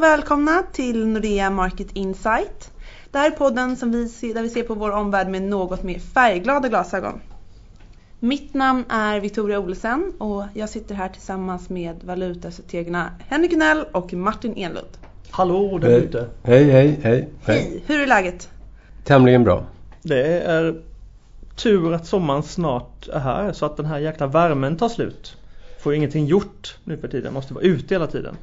och välkomna till Nordea Market Insight. Det här är podden som vi ser, där vi ser på vår omvärld med något mer färgglada glasögon. Mitt namn är Victoria Olsen och jag sitter här tillsammans med valutastrategerna Henrik Gunell och Martin Enlund. Hallå där ute! Hej, hej, hej, Hej! Hur är läget? Tämligen bra. Det är tur att sommaren snart är här så att den här jäkla värmen tar slut. Får ingenting gjort nu för tiden, måste vara ute hela tiden.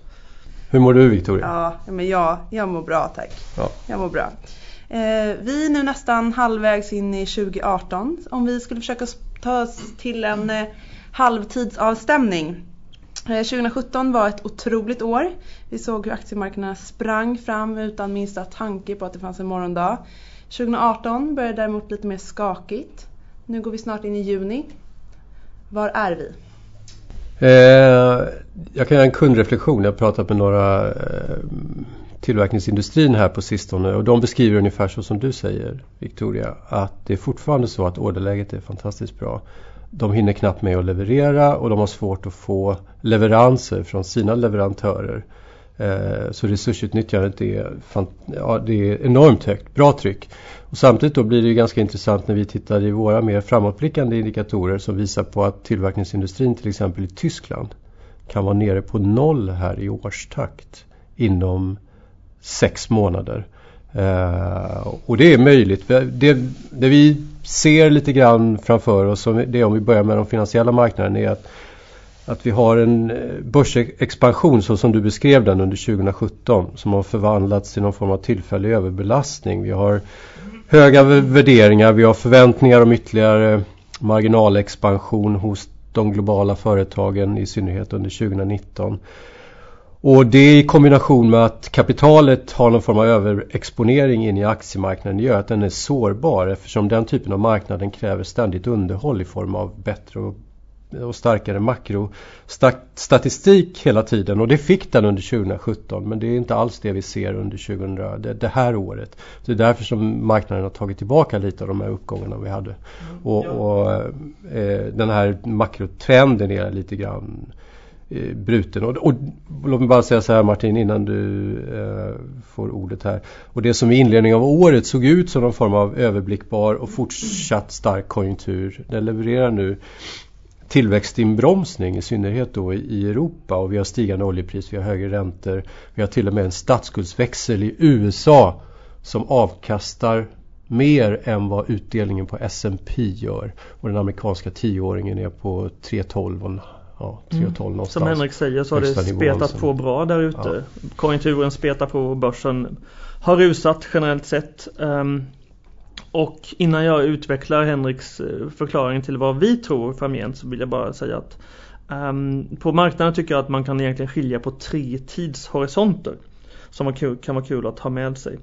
Hur mår du Victoria? Ja, men jag, jag mår bra tack. Ja. Jag mår bra. Eh, vi är nu nästan halvvägs in i 2018. Om vi skulle försöka ta oss till en eh, halvtidsavstämning. Eh, 2017 var ett otroligt år. Vi såg hur aktiemarknaderna sprang fram utan minsta tanke på att det fanns en morgondag. 2018 började däremot lite mer skakigt. Nu går vi snart in i juni. Var är vi? Eh, jag kan göra en kundreflektion. Jag har pratat med några eh, tillverkningsindustrin här på sistone och de beskriver ungefär så som du säger Victoria. Att det är fortfarande så att orderläget är fantastiskt bra. De hinner knappt med att leverera och de har svårt att få leveranser från sina leverantörer. Eh, så resursutnyttjandet är, ja, det är enormt högt, bra tryck. Och samtidigt då blir det ganska intressant när vi tittar i våra mer framåtblickande indikatorer som visar på att tillverkningsindustrin till exempel i Tyskland kan vara nere på noll här i årstakt inom sex månader. Uh, och det är möjligt. Det, det, vi ser lite grann framför oss, det om vi börjar med de finansiella marknaderna, är att att vi har en eh, börsexpansion så som du beskrev den under 2017 som har förvandlats till någon form av tillfällig överbelastning. Vi har höga värderingar, vi har förväntningar om ytterligare marginalexpansion hos de globala företagen i synnerhet under 2019. Och det i kombination med att kapitalet har någon form av överexponering in i aktiemarknaden gör att den är sårbar eftersom den typen av marknaden kräver ständigt underhåll i form av bättre och och starkare makrostatistik hela tiden och det fick den under 2017 men det är inte alls det vi ser under 2000, det, det här året. Det är därför som marknaden har tagit tillbaka lite av de här uppgångarna vi hade. Mm, och, och eh, den här makrotrenden är lite grann eh, bruten. Och, och, låt mig bara säga så här Martin innan du eh, får ordet här. Och det som i inledningen av året såg ut som någon form av överblickbar och fortsatt stark konjunktur. Den levererar nu tillväxtinbromsning i synnerhet då i Europa och vi har stigande oljepris, vi har högre räntor. Vi har till och med en statsskuldsväxel i USA som avkastar mer än vad utdelningen på S&P gör. Och den amerikanska tioåringen är på 3,12 ja, 3,12 mm. Som Henrik säger så har det spetat på bra där ute. Ja. Konjunkturen spetar på, börsen har rusat generellt sett. Um, och innan jag utvecklar Henriks eh, förklaring till vad vi tror framgent så vill jag bara säga att um, på marknaden tycker jag att man kan egentligen skilja på tre tidshorisonter som kan vara kul att ha med sig.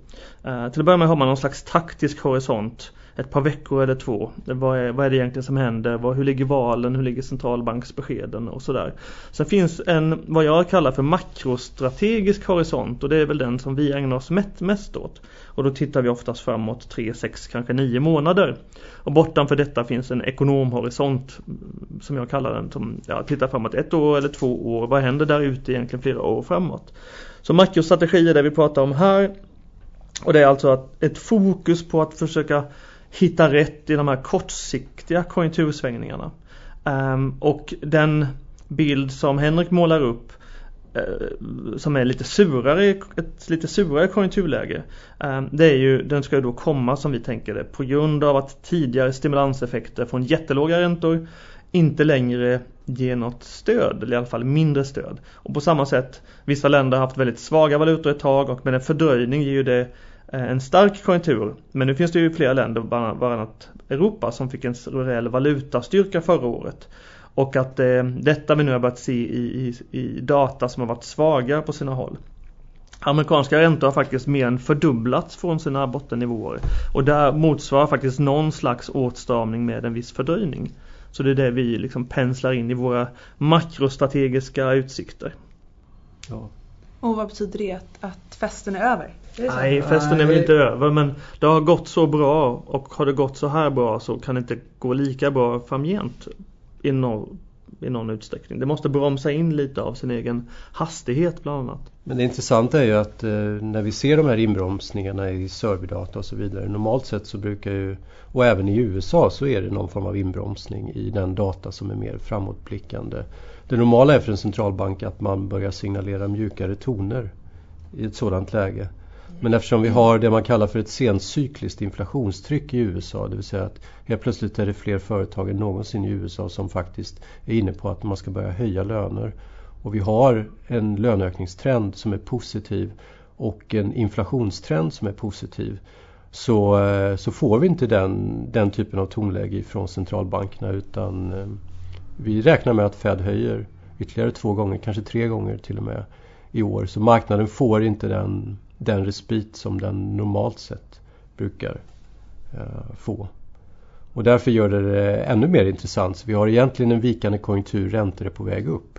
Uh, till att börja med har man någon slags taktisk horisont ett par veckor eller två. Vad är, vad är det egentligen som händer? Vad, hur ligger valen? Hur ligger centralbanksbeskeden och sådär. Sen finns en vad jag kallar för makrostrategisk horisont och det är väl den som vi ägnar oss mest åt. Och då tittar vi oftast framåt 3, 6, kanske 9 månader. Och bortanför detta finns en ekonomhorisont som jag kallar den som ja, tittar framåt ett år eller två år. Vad händer där ute egentligen flera år framåt? Så makrostrategi är det vi pratar om här. Och det är alltså ett fokus på att försöka hitta rätt i de här kortsiktiga konjunktursvängningarna. Ehm, och den bild som Henrik målar upp eh, som är lite surare, ett lite surare konjunkturläge. Ehm, det är ju, den ska ju då komma som vi tänker det på grund av att tidigare stimulanseffekter från jättelåga räntor inte längre ger något stöd, eller i alla fall mindre stöd. Och på samma sätt, vissa länder har haft väldigt svaga valutor ett tag och med en fördröjning ger ju det Eh, en stark konjunktur. Men nu finns det ju flera länder, bland annat Europa, som fick en rejäl valutastyrka förra året. Och att eh, detta vi nu har börjat se i, i, i data som har varit svaga på sina håll. Amerikanska räntor har faktiskt mer än fördubblats från sina bottennivåer. Och där motsvarar faktiskt någon slags åtstramning med en viss fördröjning. Så det är det vi liksom penslar in i våra makrostrategiska utsikter. Ja. Och vad betyder det att, att festen är över? Nej, festen är väl inte över men det har gått så bra och har det gått så här bra så kan det inte gå lika bra framgent. Inom, i någon utsträckning. Det måste bromsa in lite av sin egen hastighet bland annat. Men det intressanta är ju att eh, när vi ser de här inbromsningarna i serverdata och så vidare. Normalt sett så brukar ju, och även i USA så är det någon form av inbromsning i den data som är mer framåtblickande. Det normala är för en centralbank att man börjar signalera mjukare toner i ett sådant läge. Men eftersom vi har det man kallar för ett sencykliskt inflationstryck i USA, det vill säga att helt plötsligt är det fler företag än någonsin i USA som faktiskt är inne på att man ska börja höja löner. Och vi har en löneökningstrend som är positiv och en inflationstrend som är positiv. Så, eh, så får vi inte den, den typen av tonläge från centralbankerna utan eh, vi räknar med att Fed höjer ytterligare två gånger, kanske tre gånger till och med i år. Så marknaden får inte den, den respit som den normalt sett brukar eh, få. Och därför gör det det ännu mer intressant. Så vi har egentligen en vikande konjunktur, räntor är på väg upp.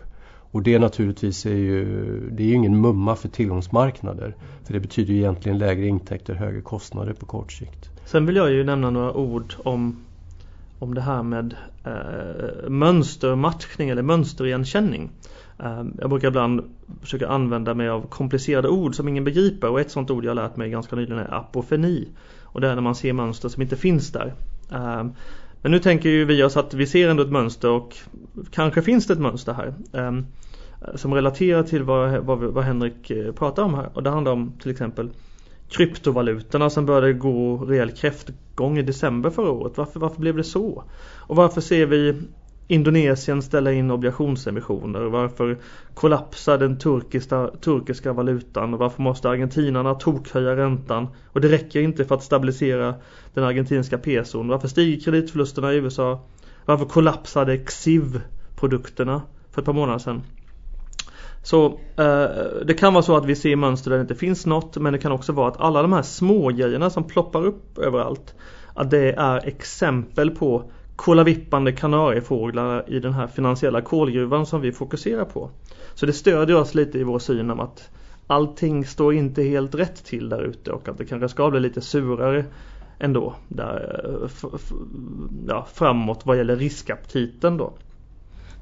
Och det naturligtvis är ju, det är ju ingen mumma för tillgångsmarknader. För det betyder ju egentligen lägre intäkter, högre kostnader på kort sikt. Sen vill jag ju nämna några ord om, om det här med eh, mönstermatchning eller mönsterigenkänning. Ehm, jag brukar ibland försöka använda mig av komplicerade ord som ingen begriper och ett sånt ord jag lärt mig ganska nyligen är apofeni. Och det är när man ser mönster som inte finns där. Ehm, men nu tänker ju vi oss att vi ser ändå ett mönster och kanske finns det ett mönster här. Ehm, som relaterar till vad, vad, vad Henrik eh, pratar om här. Och det handlar om till exempel kryptovalutorna som började gå rejäl kräftgång i december förra året. Varför, varför blev det så? Och varför ser vi Indonesien ställa in obligationsemissioner? Varför kollapsar den turkiska, turkiska valutan? Varför måste argentinarna tokhöja räntan? Och det räcker inte för att stabilisera den argentinska peson. Varför stiger kreditförlusterna i USA? Varför kollapsade XIV-produkterna för ett par månader sedan? Så eh, det kan vara så att vi ser mönster där det inte finns något men det kan också vara att alla de här små grejerna som ploppar upp överallt att det är exempel på kolavippande kanariefåglar i den här finansiella kolgruvan som vi fokuserar på. Så det stödjer oss lite i vår syn om att allting står inte helt rätt till där ute och att det kanske ska bli lite surare ändå där, eh, ja, framåt vad gäller riskaptiten då.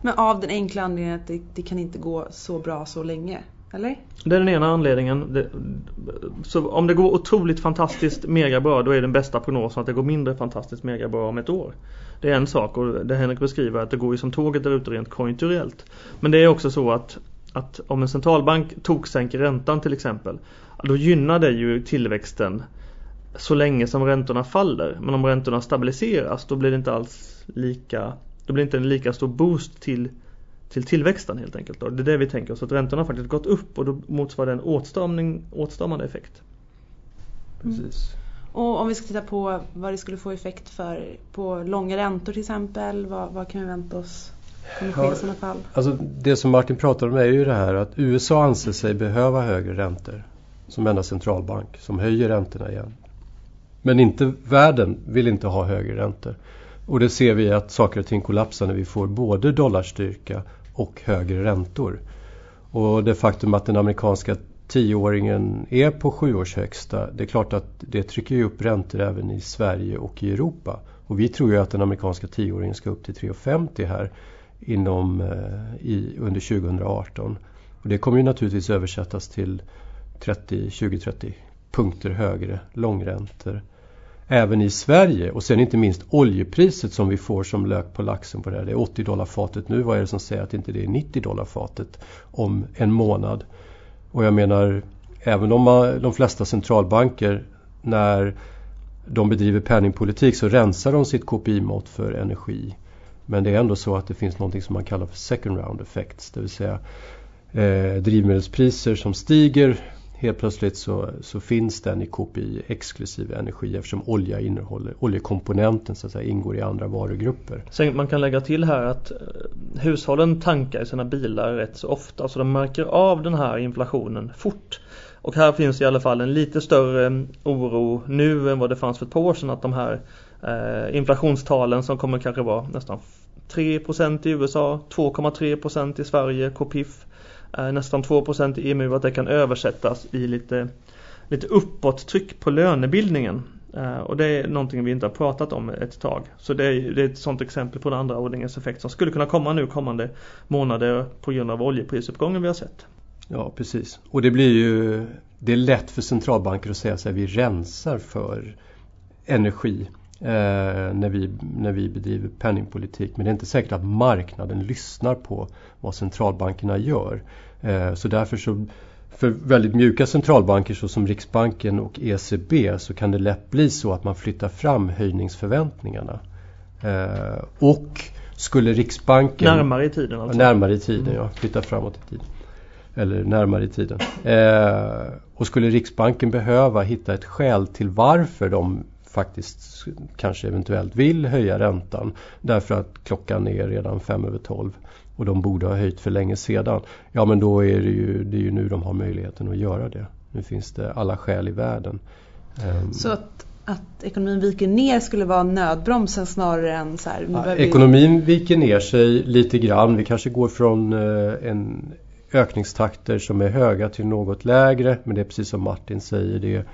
Men av den enkla anledningen att det, det kan inte gå så bra så länge? Eller? Det är den ena anledningen. Det, så om det går otroligt fantastiskt mega bra då är den bästa prognosen att det går mindre fantastiskt mega bra om ett år. Det är en sak och det Henrik beskriver att det går ju som tåget där ute rent konjunkturellt. Men det är också så att, att om en centralbank toksänker räntan till exempel då gynnar det ju tillväxten så länge som räntorna faller. Men om räntorna stabiliseras då blir det inte alls lika då blir det inte en lika stor boost till, till tillväxten helt enkelt. Då. Det är det vi tänker oss att räntorna har faktiskt gått upp och då motsvarar det en åtstramning, åtstramande effekt. Precis. Mm. Och om vi ska titta på vad det skulle få effekt för på långa räntor till exempel. Vad, vad kan vi vänta oss kommer ske ja, i sådana fall? Alltså det som Martin pratar om är ju det här att USA anser sig behöva högre räntor som enda centralbank som höjer räntorna igen. Men inte världen vill inte ha högre räntor. Och det ser vi att saker och ting kollapsar när vi får både dollarstyrka och högre räntor. Och det faktum att den amerikanska tioåringen är på sjuårshögsta, det är klart att det trycker upp räntor även i Sverige och i Europa. Och vi tror ju att den amerikanska tioåringen ska upp till 3,50 här inom, eh, i, under 2018. Och det kommer ju naturligtvis översättas till 30, 20-30 punkter högre långräntor även i Sverige och sen inte minst oljepriset som vi får som lök på laxen på det här. Det är 80 dollar fatet nu. Vad är det som säger att inte det är 90 dollar fatet om en månad? Och jag menar, även om man, de flesta centralbanker när de bedriver penningpolitik så rensar de sitt KPI-mått för energi. Men det är ändå så att det finns något som man kallar för second round effects. Det vill säga eh, drivmedelspriser som stiger helt plötsligt så, så finns den i KPI exklusive energi eftersom olja innehåller, oljekomponenten så att säga ingår i andra varugrupper. Sen man kan lägga till här att eh, hushållen tankar i sina bilar rätt så ofta så de märker av den här inflationen fort. Och här finns i alla fall en lite större mm, oro nu än vad det fanns för ett par år sedan att de här eh, inflationstalen som kommer kanske vara nästan 3% i USA, 2,3% i Sverige, KPIF Eh, nästan 2% i EMU att det kan översättas i lite, lite uppåttryck på lönebildningen. Eh, och det är någonting vi inte har pratat om ett tag. Så det är, det är ett sådant exempel på den andra ordningens effekt som skulle kunna komma nu kommande månader på grund av oljeprisuppgången vi har sett. Ja precis. Och det blir ju Det är lätt för centralbanker att säga att vi rensar för energi eh, när, vi, när vi bedriver penningpolitik. Men det är inte säkert att marknaden lyssnar på vad centralbankerna gör. Eh, så därför så för väldigt mjuka centralbanker såsom Riksbanken och ECB så kan det lätt bli så att man flyttar fram höjningsförväntningarna. Eh, och skulle Riksbanken... Närmare i tiden alltså? Närmare i tiden, ja. Flytta framåt i tiden. Eller närmare i tiden. Eh, och skulle Riksbanken behöva hitta ett skäl till varför de faktiskt kanske eventuellt vill höja räntan därför att klockan är redan fem över tolv och de borde ha höjt för länge sedan. Ja men då är det ju, det är ju nu de har möjligheten att göra det. Nu finns det alla skäl i världen. Ehm. Så att, att ekonomin viker ner skulle vara nödbromsen snarare än så här? Ja, ekonomin viker ner sig lite grann. Vi kanske går från eh, en ökningstakter som är höga till något lägre. Men det är precis som Martin säger. Det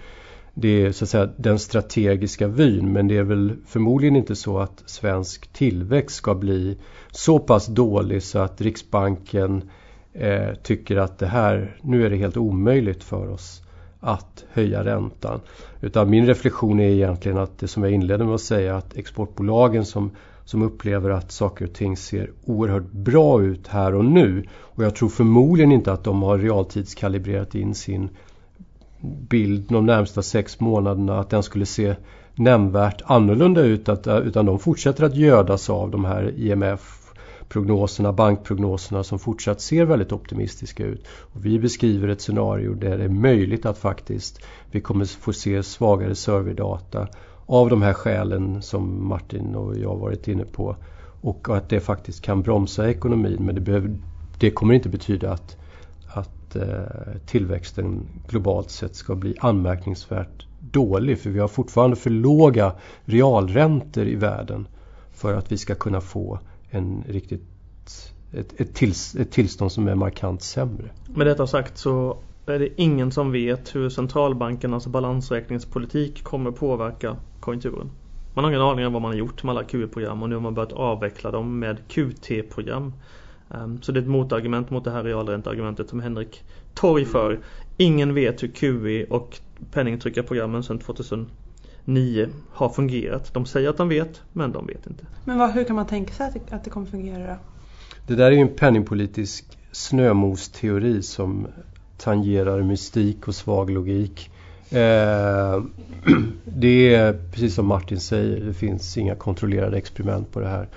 det är så att säga den strategiska vyn men det är väl förmodligen inte så att svensk tillväxt ska bli så pass dålig så att Riksbanken eh, tycker att det här, nu är det helt omöjligt för oss att höja räntan. Utan min reflektion är egentligen att det som jag inledde med att säga att exportbolagen som, som upplever att saker och ting ser oerhört bra ut här och nu och jag tror förmodligen inte att de har realtidskalibrerat in sin bild de närmsta sex månaderna att den skulle se nämnvärt annorlunda ut att, eh, utan de fortsätter att gödas av de här IMF prognoserna, bankprognoserna som fortsatt ser väldigt optimistiska ut. Och vi beskriver ett scenario där det är möjligt att faktiskt vi kommer få se svagare serverdata av de här skälen som Martin och jag varit inne på. Och att det faktiskt kan bromsa ekonomin men det, behöver, det kommer inte betyda att att eh, tillväxten globalt sett ska bli anmärkningsvärt dålig. För vi har fortfarande för låga realräntor i världen för att vi ska kunna få en riktigt ett, ett, tills, ett tillstånd som är markant sämre. Med detta sagt så är det ingen som vet hur centralbankernas balansräkningspolitik kommer påverka konjunkturen. Man har ingen aning om vad man har gjort med alla QE-program och nu har man börjat avveckla dem med QT-program. Um, så det är ett motargument mot det här realränteargumentet som Henrik torgför. Ingen vet hur QE och penningtryckarprogrammen sedan 2009 har fungerat. De säger att de vet, men de vet inte. Men vad, hur kan man tänka sig att det, att det kommer fungera då? Det där är ju en penningpolitisk snömosteori som tangerar mystik och svag logik. Eh, det är precis som Martin säger, det finns inga kontrollerade experiment på det här.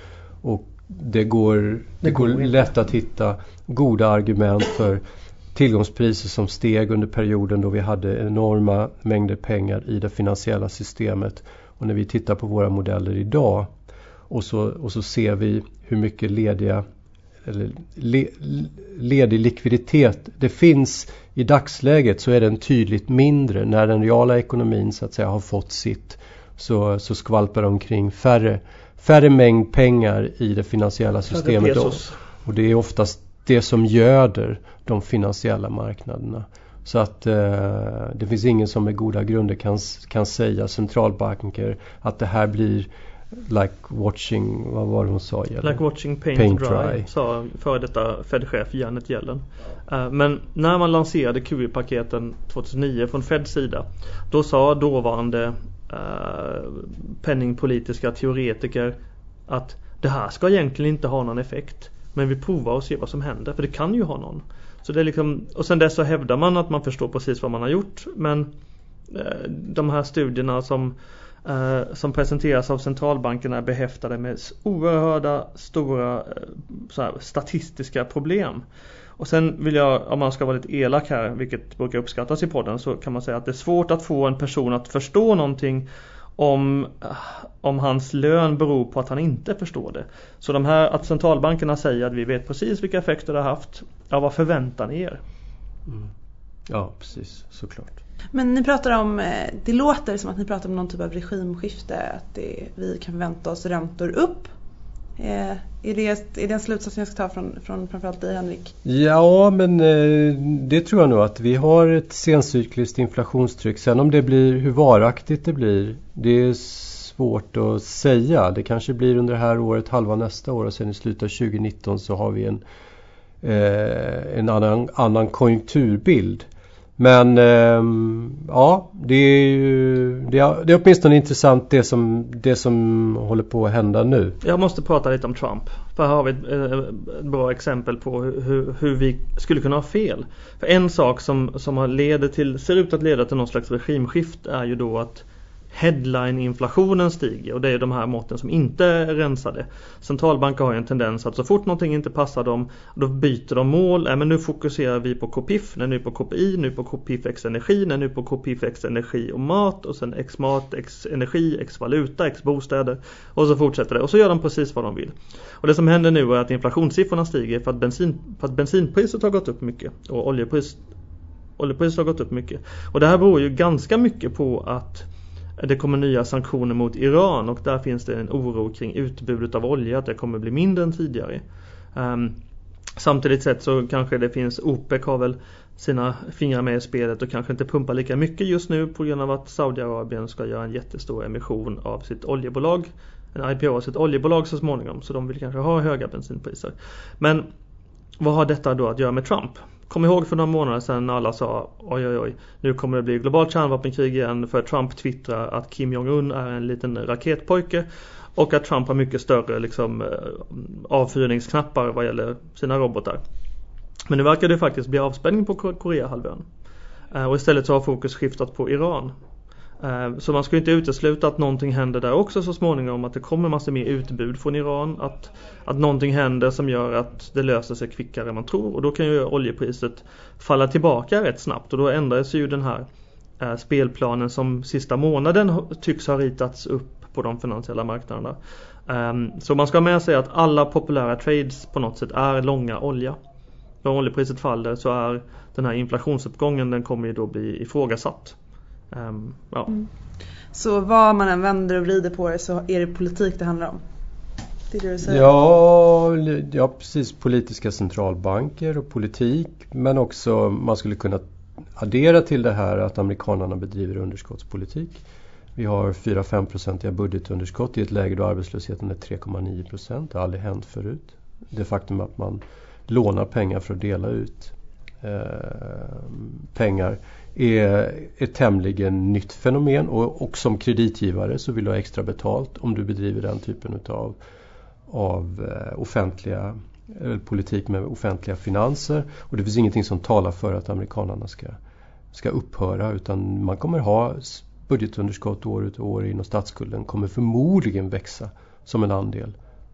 Och det går, det, det går lätt att hitta goda argument för tillgångspriser som steg under perioden då vi hade enorma mängder pengar i det finansiella systemet. Och när vi tittar på våra modeller idag och så, och så ser vi hur mycket lediga eller le, ledig likviditet det finns i dagsläget så är den tydligt mindre. När den reala ekonomin så att säga har fått sitt så, så skvalpar omkring färre färre mängd pengar i det finansiella systemet. Och, och det är oftast det som göder de finansiella marknaderna. Så att eh, det finns ingen som med goda grunder kan, kan säga centralbanker att det här blir like watching, vad var det hon sa? Gäller? Like watching paint, paint dry, dry, sa före detta Fed-chef Janet Yellen. Uh, men när man lanserade QE-paketen 2009 från Feds sida då sa dåvarande Eh, Eh, penningpolitiska teoretiker att det här ska egentligen inte ha någon effekt. Men vi provar och ser vad som händer, för det kan ju ha någon. Så det är liksom, och sen dess så hävdar man att man förstår precis vad man har gjort. Men eh, de här studierna som, eh, som presenteras av centralbankerna är behäftade med oerhörda stora här, statistiska problem. Och sen vill jag, om man ska vara lite elak här, vilket brukar uppskattas i podden, så kan man säga att det är svårt att få en person att förstå någonting om, om hans lön beror på att han inte förstår det. Så de här att centralbankerna säger att vi vet precis vilka effekter det har haft. Ja, vad förväntar ni er? Mm. Ja, precis, såklart. Men ni pratar om, eh, det låter som att ni pratar om någon typ av regimskifte, att det, vi kan förvänta oss räntor upp Eh, är, det, är det en slutsats jag ska ta från, från framförallt dig Henrik? Ja, men eh, det tror jag nog att vi har ett sencykliskt inflationstryck. Sen om det blir hur varaktigt det blir, det är svårt att säga. Det kanske blir under det här året, halva nästa år och sen i slutet av 2019 så har vi en, eh, en annan, annan konjunkturbild. Men eh, ja, det är ju det är, det är åtminstone intressant det som, det som håller på att hända nu. Jag måste prata lite om Trump. För här har vi ett, eh, ett bra exempel på hur, hur, vi skulle kunna ha fel. För en sak som, som leder till, ser ut att leda till någon slags regimskift är ju då att headline-inflationen stiger och det är de här måtten som inte är rensade. Centralbanker har ju en tendens att så fort någonting inte passar dem då byter de mål. Äh, men nu fokuserar vi på KPIF, nu på KPI, nu på KPIF x energi, nu på KPIF x energi och mat och sen x mat, x energi, x valuta, x bostäder och så fortsätter det och så gör de precis vad de vill. Och det som händer nu är att inflationssiffrorna stiger för att, bensin, för att bensinpriset har gått upp mycket och oljepris, oljepriset har gått upp mycket. Och det här beror ju ganska mycket på att det kommer nya sanktioner mot Iran och där finns det en oro kring utbudet av olja att det kommer bli mindre än tidigare. Um, samtidigt sett så kanske det finns OPEC har väl sina fingrar med i spelet och kanske inte pumpar lika mycket just nu på grund av att Saudiarabien ska göra en jättestor emission av sitt oljebolag. En IPO av sitt oljebolag så småningom så de vill kanske ha höga bensinpriser. Men vad har detta då att göra med Trump? Kom ihåg för några månader sedan när alla sa oj oj oj nu kommer det bli globalt kärnvapenkrig igen för Trump twittrar att Kim Jong-Un är en liten raketpojke och att Trump har mycket större liksom, eh, avfyrningsknappar vad gäller sina robotar. Men nu verkar det faktiskt bli avspänning på Koreahalvön. Eh, och istället så har fokus skiftat på Iran. Eh, så man ska inte utesluta att någonting händer där också så småningom. Att det kommer massor mer utbud från Iran. Att, att någonting händer som gör att det löser sig kvickare än man tror. Och då kan ju oljepriset falla tillbaka rätt snabbt. Och då ändras ju den här eh, spelplanen som sista månaden tycks ha ritats upp på de finansiella marknaderna. Ehm, så man ska ha med sig att alla populära trades på något sätt är långa olja. När oljepriset faller så är den här inflationsuppgången den kommer ju då bli ifrågasatt. Um, ja. Mm. Så vad man än vänder och vrider på det så är det politik det handlar om? Det är det du säger? Ja, ja, precis. Politiska centralbanker och politik. Men också man skulle kunna addera till det här att amerikanerna bedriver underskottspolitik. Vi har 4-5-procentiga budgetunderskott i ett läge då arbetslösheten är 3,9 procent. Det har aldrig hänt förut. Det faktum att man lånar pengar för att dela ut eh, pengar är ett tämligen nytt fenomen. Och, och, som kreditgivare så vill du ha extra betalt om du bedriver den typen utav, av eh, offentliga eh, politik med offentliga finanser. Och det finns ingenting som talar för att amerikanerna ska, ska upphöra utan man kommer ha budgetunderskott år ut och år in och statsskulden kommer förmodligen växa som en andel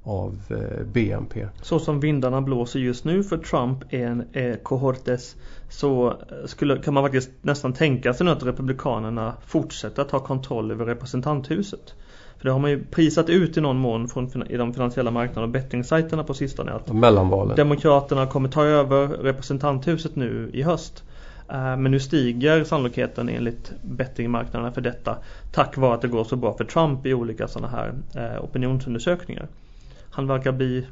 av eh, BNP. Så som vindarna blåser just nu för Trump är en är kohortes så skulle, kan man faktiskt nästan tänka sig nu att Republikanerna fortsätter att ha kontroll över representanthuset. För det har man ju prisat ut i någon mån från, i de finansiella marknaderna och bettingsajterna på sistone. Att Mellanvalen. Demokraterna kommer ta över representanthuset nu i höst. Eh, men nu stiger sannolikheten enligt bettingmarknaderna för detta tack vare att det går så bra för Trump i olika sådana här eh, opinionsundersökningar. Han verkar bli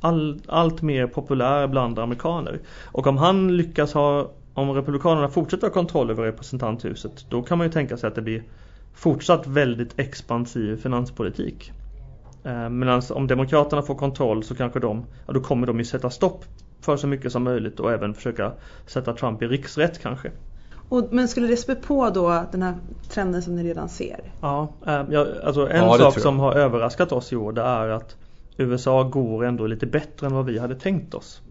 all, allt mer populär bland amerikaner. Och om han lyckas ha, om Republikanerna fortsätter ha kontroll över representanthuset, då kan man ju tänka sig att det blir fortsatt väldigt expansiv finanspolitik. Eh, Medan om Demokraterna får kontroll så kanske de, ja, då kommer de ju sätta stopp för så mycket som möjligt och även försöka sätta Trump i riksrätt kanske. Och, men skulle det spä på då den här trenden som ni redan ser? Ja, ja alltså en ja, sak som har överraskat oss i år det är att USA går ändå lite bättre än vad vi hade tänkt oss.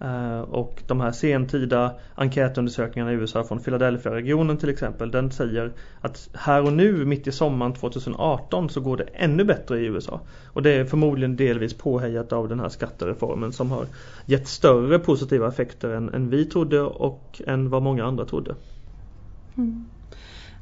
Eh, och de här sentida enkätundersökningarna i USA från Philadelphia-regionen till exempel den säger att här och nu mitt i sommaren 2018 så går det ännu bättre i USA. Och det är förmodligen delvis påhejat av den här skattereformen som har gett större positiva effekter än, än vi trodde och än vad många andra trodde. Mm.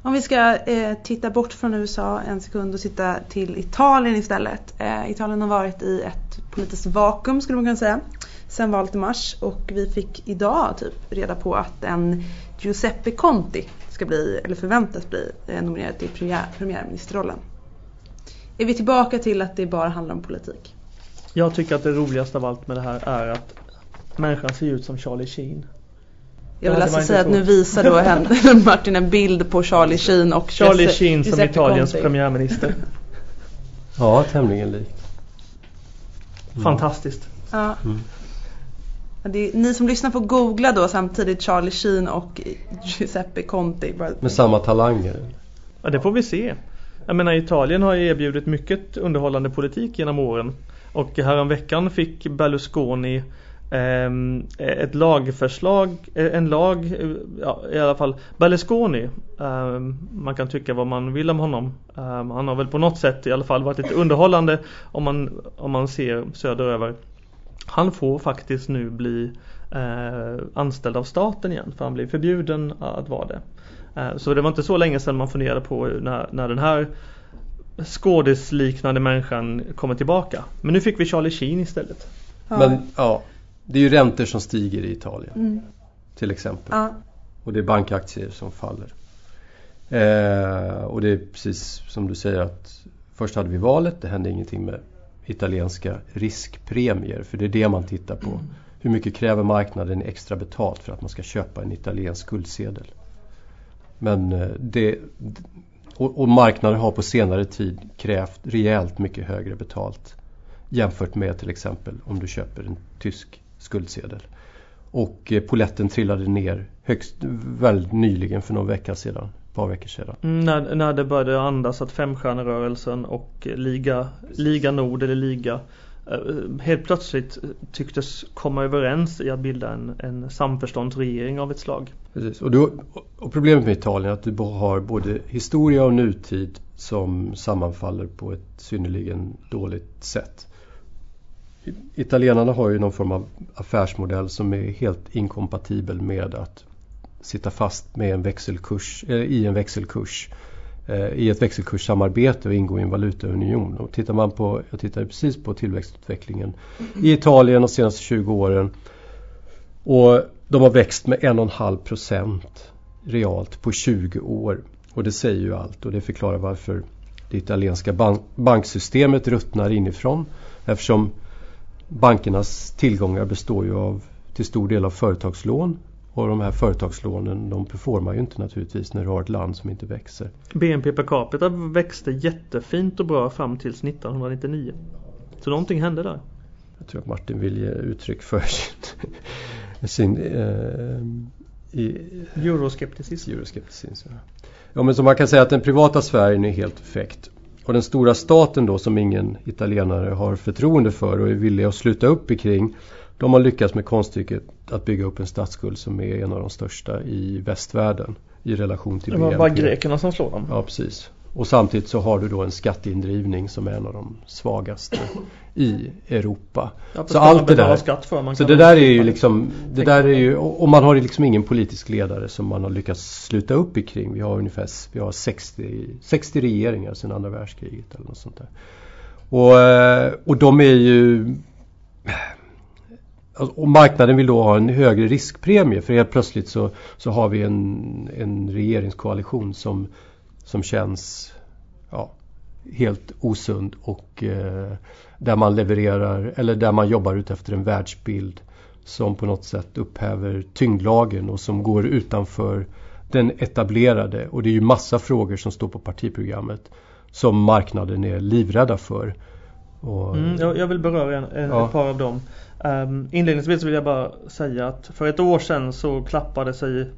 Om vi ska eh, titta bort från USA en sekund och titta till Italien istället. Eh, Italien har varit i ett politiskt vakuum skulle man kunna säga. Sen valet i mars och vi fick idag typ reda på att en Giuseppe Conti ska bli, eller förväntas bli, eh, nominerad till premiär, premiärministerrollen. Är vi tillbaka till att det bara handlar om politik? Jag tycker att det roligaste av allt med det här är att människan ser ut som Charlie Sheen. Jag vill alltså säga att nu visar då Martin en bild på Charlie Sheen och Charlie Jesse, Sheen som Giuseppe Italiens Conte. premiärminister. ja, tämligen lik. Mm. Fantastiskt. Ja. Mm. Det, ni som lyssnar får googla då samtidigt Charlie Sheen och Giuseppe Conte. Med samma talanger? Ja, det får vi se. Jag menar Italien har erbjudit mycket underhållande politik genom åren. Och häromveckan fick Berlusconi ett lagförslag, eh, en lag, ja, i alla fall Berlusconi. Eh, man kan tycka vad man vill om honom. Eh, han har väl på något sätt i alla fall varit lite underhållande om man, om man ser söderöver. Han får faktiskt nu bli eh, anställd av staten igen för han blir förbjuden att vara det. Eh, så det var inte så länge sedan man funderade på när, när den här skådisliknande människan kommer tillbaka. Men nu fick vi Charlie Sheen istället. Ja. Men ja, det är ju räntor som stiger i Italien. Mm. Till exempel. Ja. Och det är bankaktier som faller. Eh, och det är precis som du säger att först hade vi valet, det hände ingenting med italienska riskpremier. För det är det man tittar på. Mm. Hur mycket kräver marknaden extra betalt för att man ska köpa en italiensk skuldsedel? Men eh, det, och, och marknaden har på senare tid krävt rejält mycket högre betalt jämfört med till exempel om du köper en tysk skuldsedel. Och eh, poletten trillade ner högst väldigt nyligen för någon vecka sedan. Par veckor sedan. Mm, när, när det började andas att femstjärnerörelsen och Liga, Liga Nord eller Liga Eh, helt plötsligt tycktes komma överens i att bilda en, en samförståndsregering av ett slag. Precis. Och, du, och problemet med Italien är att du har både historia och nutid som sammanfaller på ett synnerligen dåligt sätt. Italienarna har ju någon form av affärsmodell som är helt inkompatibel med att sitta fast med en växelkurs, i en växelkurs Eh, i ett växelkurssamarbete och ingå i en valutaunion. Och tittar man på, jag tittade precis på tillväxtutvecklingen i Italien de senaste 20 åren. Och de har växt med 1,5 procent realt på 20 år. Och det säger ju allt och det förklarar varför det italienska bank banksystemet ruttnar inifrån. Eftersom bankernas tillgångar består ju av till stor del av företagslån och de här företagslånen de performar ju inte naturligtvis när du har ett land som inte växer. BNP per capita växte jättefint och bra fram tills 1999. Så någonting hände där. Jag tror att Martin vill ge uttryck för sin, sin eh, i, Euroskepticism. Euroskepticism ja. ja men så man kan säga att den privata sfären är helt perfekt. Och den stora staten då som ingen italienare har förtroende för och är villig att sluta upp kring de har lyckats med konststycket att bygga upp en statsskuld som är en av de största i västvärlden i relation till BNP. Det var bara grekerna som slår dem. Ja, precis. Och samtidigt så har du då en skatteindrivning som är en av de svagaste i Europa. Ja, så allt det där. Skatt för, man så det där är ju liksom, det där är ju, och man har liksom ingen politisk ledare som man har lyckats sluta upp i kring. Vi har ungefär vi har 60, 60 regeringar sedan andra världskriget eller något sånt där. Och, eh, och de är ju Alltså, och marknaden vill då ha en högre riskpremie för helt plötsligt så, så har vi en, en regeringskoalition som, som känns ja, helt osund och eh, där man levererar eller där man jobbar ut efter en världsbild som på något sätt upphäver tyngdlagen och som går utanför den etablerade och det är ju massa frågor som står på partiprogrammet som marknaden är livrädda för. Och, mm, jag, jag, vill beröra en, en, ja. ett par av dem. Um, inledningsvis vill jag bara säga att för ett år sedan så klappade sig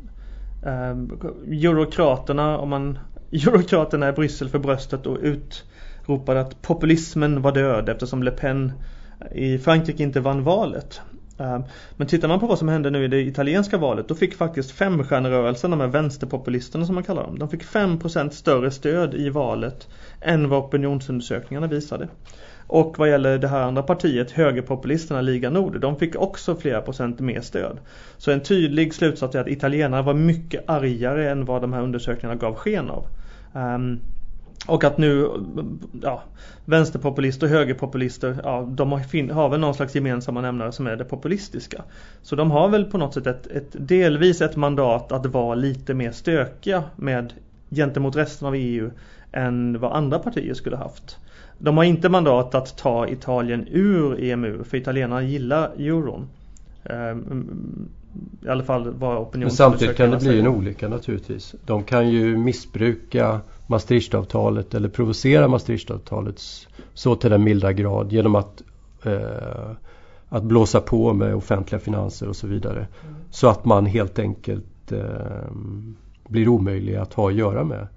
um, Eurokraterna, om man, Eurokraterna i Bryssel för bröstet och utropade att populismen var död eftersom Le Pen i Frankrike inte vann valet. Ehm, men tittar man på vad som hände nu i det italienska valet då fick faktiskt femstjärnerörelsen, de här vänsterpopulisterna som man kallar dem, de fick 5% större stöd i valet än vad opinionsundersökningarna visade. Och vad gäller det här andra partiet, högerpopulisterna Liga Nord, de fick också flera procent mer stöd. Så en tydlig slutsats är att italienarna var mycket argare än vad de här undersökningarna gav sken av. Um, och att nu ja, vänsterpopulister och högerpopulister, ja, de har, har väl någon slags gemensamma nämnare som är det populistiska. Så de har väl på något sätt ett, ett, delvis ett mandat att vara lite mer stökiga med gentemot resten av EU än vad andra partier skulle haft. De har inte mandat att ta Italien ur EMU för italienarna gillar euron. Ehm, i alla fall vad opinionen Men samtidigt kan det bli en olycka naturligtvis. De kan ju missbruka Maastrichtavtalet eller provocera Maastrichtavtalet så till den milda grad genom att eh, att blåsa på med offentliga finanser och så vidare. Mm. Så att man helt enkelt eh, blir omöjlig att ha att göra med.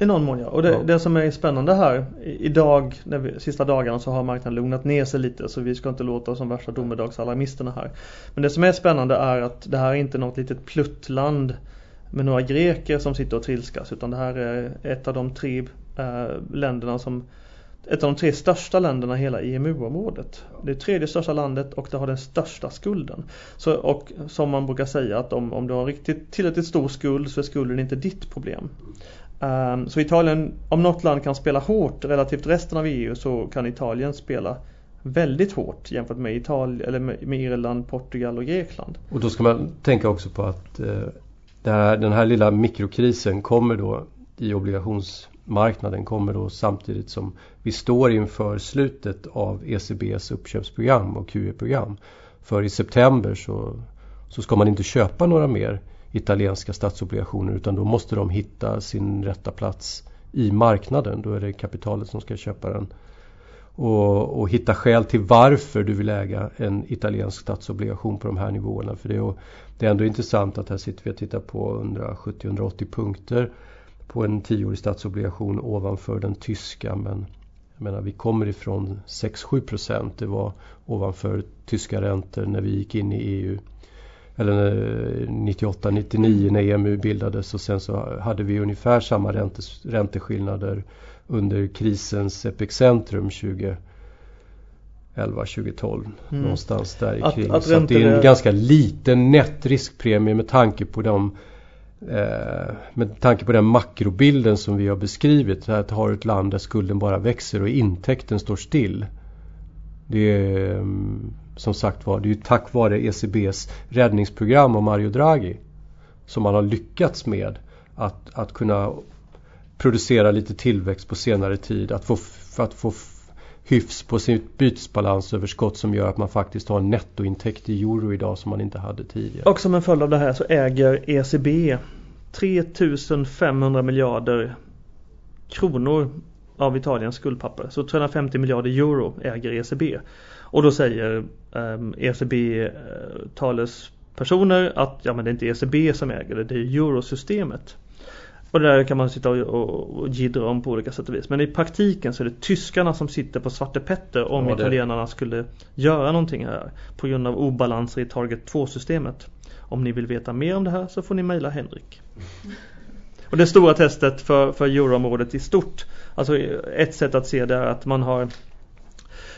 I någon mån ja. Och det, ja. det som är spännande här idag, när vi, sista dagarna så har marknaden lugnat ner sig lite så vi ska inte låta oss som värsta domedagsalarmisterna här. Men det som är spännande är att det här är inte något litet pluttland med några greker som sitter och trilskas utan det här är ett av de tre äh, länderna som ett av de tre största länderna i hela EMU-området. Det är tredje största landet och det har den största skulden. Så, och som man brukar säga att om, om du har riktigt tillräckligt stor skuld så är skulden inte ditt problem. Um, så Italien, om något land kan spela hårt relativt resten av EU så kan Italien spela väldigt hårt jämfört med, Italien, eller med, med Irland, Portugal och Grekland. Och då ska man tänka också på att eh, här, den här lilla mikrokrisen kommer då i obligationsmarknaden kommer då samtidigt som vi står inför slutet av ECBs uppköpsprogram och QE-program. För i september så, så ska man inte köpa några mer italienska statsobligationer utan då måste de hitta sin rätta plats i marknaden. Då är det kapitalet som ska köpa den. Och, och hitta skäl till varför du vill äga en italiensk statsobligation på de här nivåerna. För det är, det är ändå intressant att här sitter vi och tittar på 170-180 punkter på en tioårig statsobligation ovanför den tyska. Men jag menar, vi kommer ifrån 6-7 procent. Det var ovanför tyska räntor när vi gick in i EU eller 98-99 när EMU bildades och sen så hade vi ungefär samma räntes, ränteskillnader under krisens epicentrum 2011, 2012 mm. någonstans där kring. Att, så att det är en ganska liten nätt riskpremie med tanke på de eh, med tanke på den makrobilden som vi har beskrivit. Att ha ett land där skulden bara växer och intäkten står still. Det är, mm, som sagt var, det är ju tack vare ECBs räddningsprogram och Mario Draghi som man har lyckats med att, att kunna producera lite tillväxt på senare tid. Att få, för att få hyfs på sitt bytesbalansöverskott som gör att man faktiskt har en nettointäkt i euro idag som man inte hade tidigare. Och som en följd av det här så äger ECB 3500 miljarder kronor av Italiens skuldpapper. Så 350 miljarder euro äger ECB. Och då säger um, ehm, ECB-talespersoner eh, att ja, men det är inte ECB som äger det, det är eurosystemet. Och det där kan man sitta och, och, och gidra om på olika sätt och vis. Men i praktiken så är det tyskarna som sitter på Svarte Petter om ja, italienarna skulle göra någonting här. På grund av obalanser i Target 2-systemet. Om ni vill veta mer om det här så får ni mejla Henrik. Och det stora testet för, för euroområdet i stort. Alltså ett sätt att se det är att man har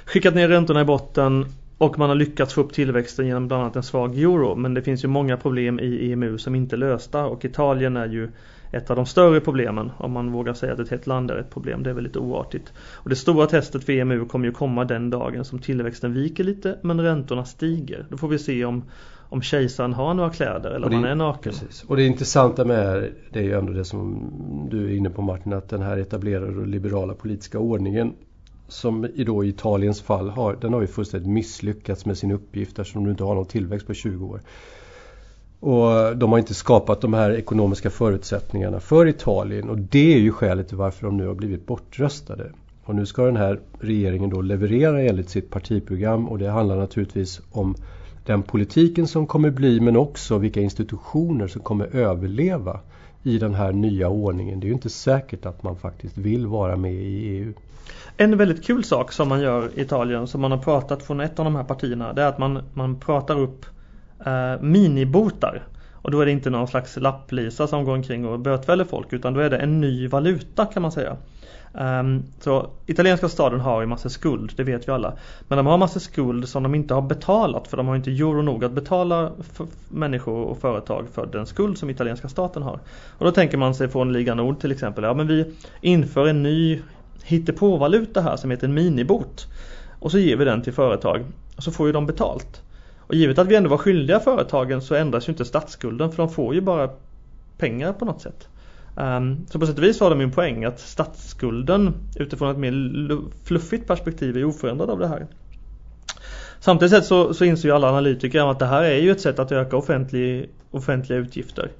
skickat ner räntorna i botten och man har lyckats få upp tillväxten genom bland annat en svag euro. Men det finns ju många problem i EMU som inte är lösta och Italien är ju ett av de större problemen. Om man vågar säga att ett helt land är ett problem. Det är väldigt oartigt. Och det stora testet för EMU kommer ju komma den dagen som tillväxten viker lite men räntorna stiger. Då får vi se om, om kejsaren har några kläder eller om han är naken. Precis. Och det intressanta med det är ju ändå det som du är inne på Martin att den här etablerade och liberala politiska ordningen som i då Italiens fall har, den har ju fullständigt misslyckats med sin uppgift eftersom du inte har någon tillväxt på 20 år. Och de har inte skapat de här ekonomiska förutsättningarna för Italien och det är ju skälet till varför de nu har blivit bortröstade. Och nu ska den här regeringen då leverera enligt sitt partiprogram och det handlar naturligtvis om den politiken som kommer bli men också vilka institutioner som kommer överleva i den här nya ordningen. Det är ju inte säkert att man faktiskt vill vara med i EU. En väldigt kul sak som man gör i Italien som man har pratat från ett av de här partierna det är att man, man pratar upp eh, minibotar. Och då är det inte någon slags lapplisa som går omkring och bötfäller folk utan då är det en ny valuta kan man säga. Um, så italienska staden har ju massa skuld, det vet vi alla. Men de har massa skuld som de inte har betalat för de har inte euro nog att betala människor och företag för den skuld som italienska staten har. Och då tänker man sig från Liga Nord till exempel, ja men vi inför en ny hittepåvaluta här som heter en minibot. Och så ger vi den till företag och så får ju de betalt. Och givet att vi ändå var skyldiga företagen så ändras ju inte statsskulden för de får ju bara pengar på något sätt. Ehm, så på sätt och vis var det min poäng att statsskulden utifrån ett mer fluffigt perspektiv är oförändrad av det här. Samtidigt så, så inser ju alla analytiker att det här är ju ett sätt att öka offentlig, offentliga utgifter.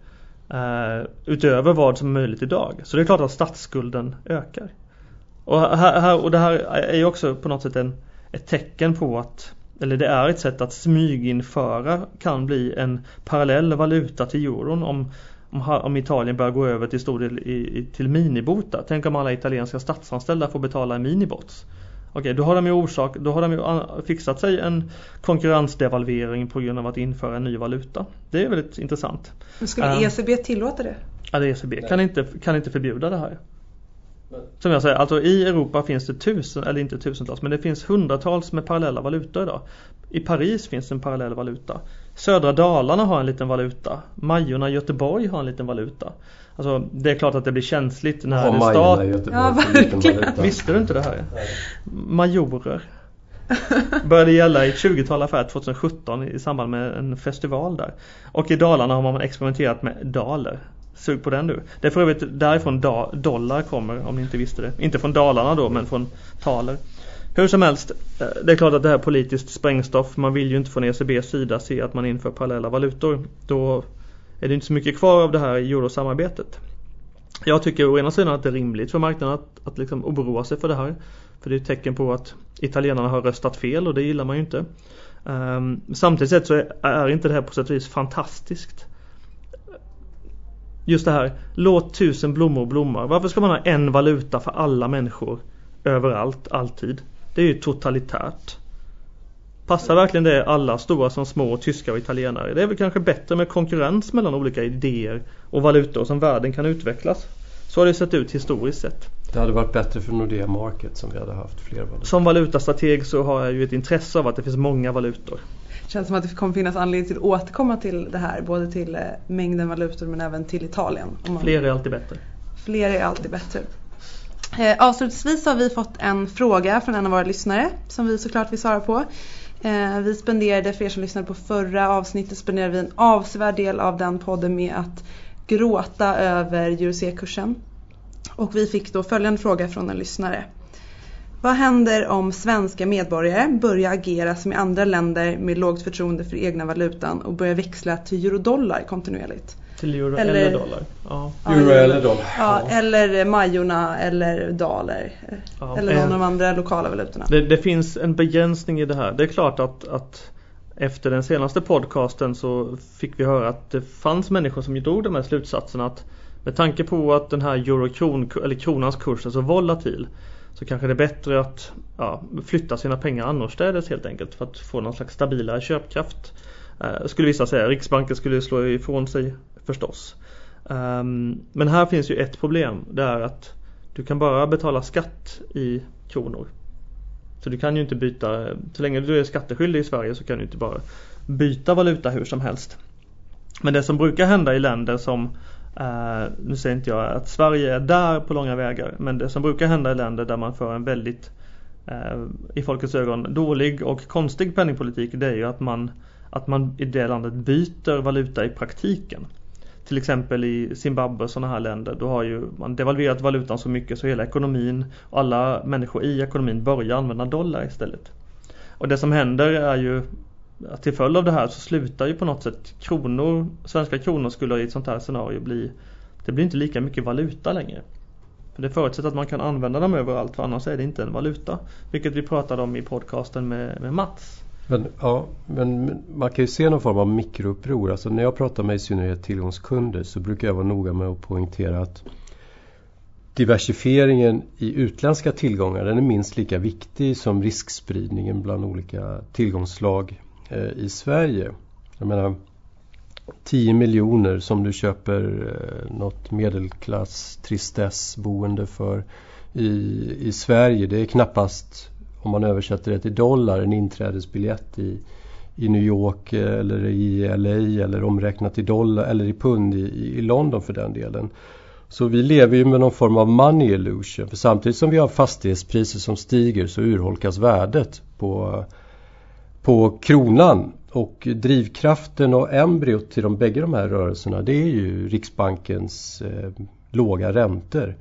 Uh, utöver vad som är möjligt idag. Så det är klart att statsskulden ökar. Och, här, här, och det här är ju också på något sätt en, ett tecken på att eller det är ett sätt att smyginföra kan bli en parallell valuta till euron om, om, om Italien börjar gå över till stor del i, i, till minibota. Tänk om alla italienska statsanställda får betala en minibots. Okej, då har de ju orsak, då har de ju fixat sig en konkurrensdevalvering på grund av att införa en ny valuta. Det är väldigt intressant. Men skulle um, ECB tillåta det? Ja, ECB kan inte, kan inte förbjuda det här. Som jag säger, alltså i Europa finns det tusen, eller inte tusentals, men det finns hundratals med parallella valutor idag. I Paris finns en parallell valuta. Södra Dalarna har en liten valuta. Majorna i Göteborg har en liten valuta. Alltså det är klart att det blir känsligt när en stat... Ja, verkligen. Visste du inte det här? Majorer. Började gälla i ett 20-tal affärer 2017 i samband med en festival där. Och i Dalarna har man experimenterat med daler. Sug på den du. Det är för övrigt därifrån da, dollar kommer om ni inte visste det. Inte från Dalarna då men från taler. Hur som helst, eh, det är klart att det här är politiskt sprängstoff. Man vill ju inte från ECBs sida se att man inför parallella valutor. Då är det inte så mycket kvar av det här eurosamarbetet. Jag tycker å ena sidan att det är rimligt för marknaden att, att liksom oroa sig för det här. För det är ett tecken på att italienarna har röstat fel och det gillar man ju inte. Um, samtidigt så är, är inte det här på sätt och vis fantastiskt just det här, låt tusen blommor blomma. Varför ska man ha en valuta för alla människor överallt, alltid? Det är ju totalitärt. Passar verkligen det alla, stora som små, tyskar och italienare? Det är väl kanske bättre med konkurrens mellan olika idéer och valutor som världen kan utvecklas. Så har det sett ut historiskt sett. Det hade varit bättre för Nordea Market som vi hade haft fler valutor. Som valutastrateg så har jag ju ett intresse av att det finns många valutor känns som att det kommer finnas anledning till att återkomma till det här. Både till eh, mängden valutor men även till Italien. Fler är alltid bättre. Fler är alltid bättre. Eh, avslutningsvis har vi fått en fråga från en av våra lyssnare som vi såklart vill svara på. Eh, vi spenderade, för er som lyssnade på förra avsnittet, spenderade vi en avsevärd del av den podden med att gråta över EUC-kursen. Och vi fick då följande fråga från en lyssnare. Vad händer om svenska medborgare börjar agera som i andra länder med lågt förtroende för egna valutan och börjar växla till eurodollar kontinuerligt? Till euro eller, eller dollar? Ja. Euro eller dollar. Ja, eller majorna eller daler. Ja. Eller någon av de andra lokala valutorna. Det, det, finns en begränsning i det här. Det är klart att, att efter den senaste podcasten så fick vi höra att det fanns människor som drog de här slutsatserna att med tanke på att den här eurokron, eller kronans kurs är så volatil så kanske det är bättre att ja, flytta sina pengar annorstädes helt enkelt för att få någon slags stabilare köpkraft. Eh, skulle vissa säga. Riksbanken skulle slå ifrån sig förstås. Um, men här finns ju ett problem. Det är att du kan bara betala skatt i kronor. Så du kan ju inte byta, så länge du är skatteskyldig i Sverige så kan du inte bara byta valuta hur som helst. Men det som brukar hända i länder som eh, nu säger inte jag att Sverige är där på långa vägar men det som brukar hända i länder där man för en väldigt eh, i folkets ögon dålig och konstig penningpolitik det är ju att man, att man i det landet byter valuta i praktiken. Till exempel i Zimbabwe och sådana här länder då har ju man devalverat valutan så mycket så hela ekonomin och alla människor i ekonomin börjar använda dollar istället. Och det som händer är ju att till följd av det här så slutar ju på något sätt kronor, svenska kronor skulle i ett sånt här scenario bli, det blir inte lika mycket valuta längre. För det förutsätter att man kan använda dem överallt för annars är det inte en valuta. Vilket vi pratade om i podcasten med, med Mats. Men, ja, men man kan ju se någon form av mikrouppror. Alltså när jag pratar med i synnerhet tillgångskunder så brukar jag vara noga med att poängtera att diversifieringen i utländska tillgångar den är minst lika viktig som riskspridningen bland olika tillgångsslag eh, i Sverige. Jag menar 10 miljoner som du köper eh, något medelklass tristessboende för i, i Sverige. Det är knappast, om man översätter det till dollar, en inträdesbiljett i, i New York eh, eller i LA eller omräknat i dollar eller i pund i, i London för den delen. Så vi lever ju med någon form av money illusion. För samtidigt som vi har fastighetspriser som stiger så urholkas värdet på på kronan. Och drivkraften och embryot till de bägge de här rörelserna det är ju Riksbankens eh, låga räntor.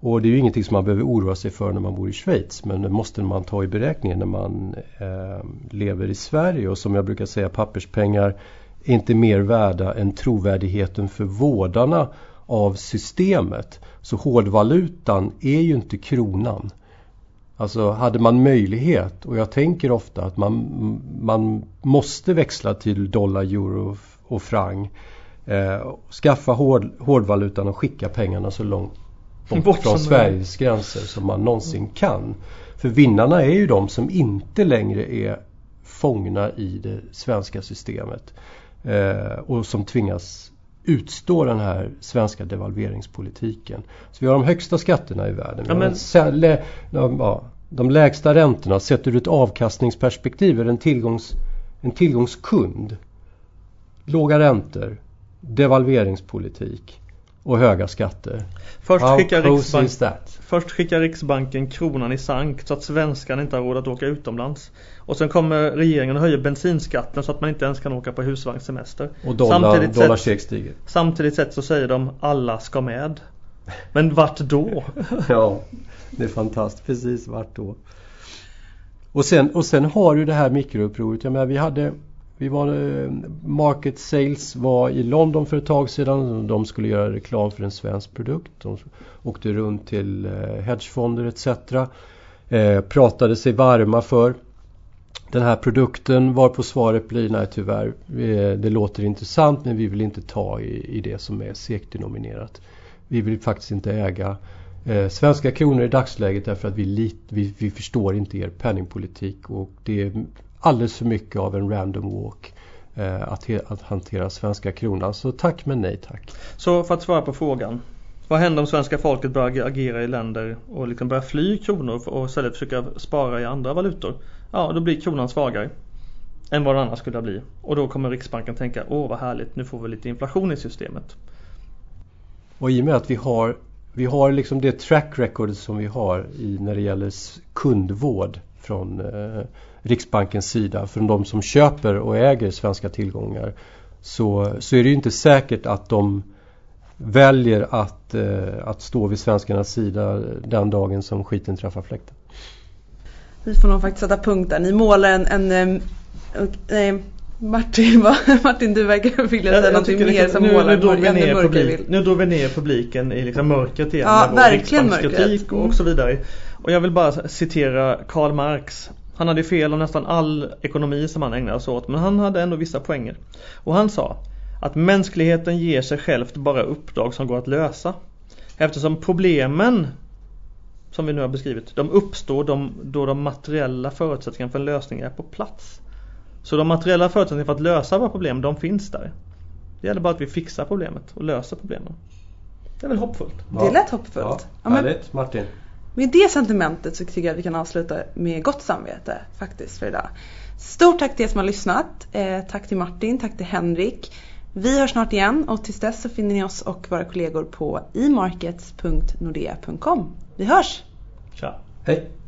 Och det är ju ingenting som man behöver oroa sig för när man bor i Schweiz men det måste man ta i beräkningen när man eh, lever i Sverige och som jag brukar säga papperspengar är inte mer värda än trovärdigheten för vårdarna av systemet. Så hårdvalutan är ju inte kronan. Alltså hade man möjlighet och jag tänker ofta att man, man måste växla till dollar, euro och franc. Eh, skaffa hård, hårdvalutan och skicka pengarna så långt bort, bort från Sveriges gränser som man någonsin kan. För vinnarna är ju de som inte längre är fångna i det svenska systemet. Eh, och som tvingas utstå den här svenska devalveringspolitiken. Så vi har de högsta skatterna i världen. Ja, men... de, ja, de lägsta räntorna. Sett ur ett avkastningsperspektiv är en, tillgångs, en tillgångskund. Låga räntor, devalveringspolitik och höga skatter. Först skickar, Riksbank, först skickar Riksbanken kronan i sank så att svenskarna inte har råd att åka utomlands. Och sen kommer regeringen och höjer bensinskatten så att man inte ens kan åka på husvagnssemester. Och dollar, samtidigt stiger. Samtidigt sett så säger de alla ska med. Men vart då? ja, det är fantastiskt. Precis vart då? Och sen, och sen har du det här mikroupproret. Jag menar, vi hade vi var, eh, Market Sales var i London för ett tag sedan. De skulle göra reklam för en svensk produkt. De åkte runt till eh, hedgefonder etc. Eh, pratade sig varma för den här produkten var på svaret blir nej tyvärr. Eh, det låter intressant men vi vill inte ta i, i det som är segt denominerat. Vi vill faktiskt inte äga eh, svenska kronor i dagsläget därför att vi, lit, vi, vi förstår inte er penningpolitik och det är alldeles för mycket av en random walk eh, att, att hantera svenska kronan. Så tack men nej tack. Så för att svara på frågan. Vad händer om svenska folket börjar agera i länder och liksom börjar fly kronor och istället försöka spara i andra valutor? Ja, då blir kronan svagare än vad den annars skulle bli. Och då kommer Riksbanken tänka, åh vad härligt, nu får vi lite inflation i systemet. Och i och med att vi har, vi har liksom det track record som vi har i, när det gäller kundvård från eh, Riksbankens sida från de som köper och äger svenska tillgångar så, så är det ju inte säkert att de väljer att, eh, att stå vid svenskarnas sida den dagen som skiten träffar fläkten. Vi får nog faktiskt sätta punkt där. Ni målar en, en, en, en Martin, Martin du verkar vilja säga någonting mer liksom, som nu, målar nu drog, vi ner publik, nu drog vi ner publiken i liksom mörkret igen. Ja, verkligen mörkret. och så vidare. Och jag vill bara citera Karl Marx han hade fel om nästan all ekonomi som han ägnade sig åt men han hade ändå vissa poänger. Och han sa att mänskligheten ger sig självt bara uppdrag som går att lösa. Eftersom problemen som vi nu har beskrivit, de uppstår de, då de materiella förutsättningarna för en lösning är på plats. Så de materiella förutsättningarna för att lösa våra problem, de finns där. Det gäller bara att vi fixar problemet och löser problemen. Det är väl hoppfullt? Det är lätt hoppfullt. Ja, härligt Martin. Med det sentimentet så tycker jag att vi kan avsluta med gott samvete faktiskt för idag. Stort tack till er som har lyssnat. Eh, tack till Martin, tack till Henrik. Vi hörs snart igen och tills dess så finner ni oss och våra kollegor på imarkets.nordea.com. Vi hörs! Tja! Hej!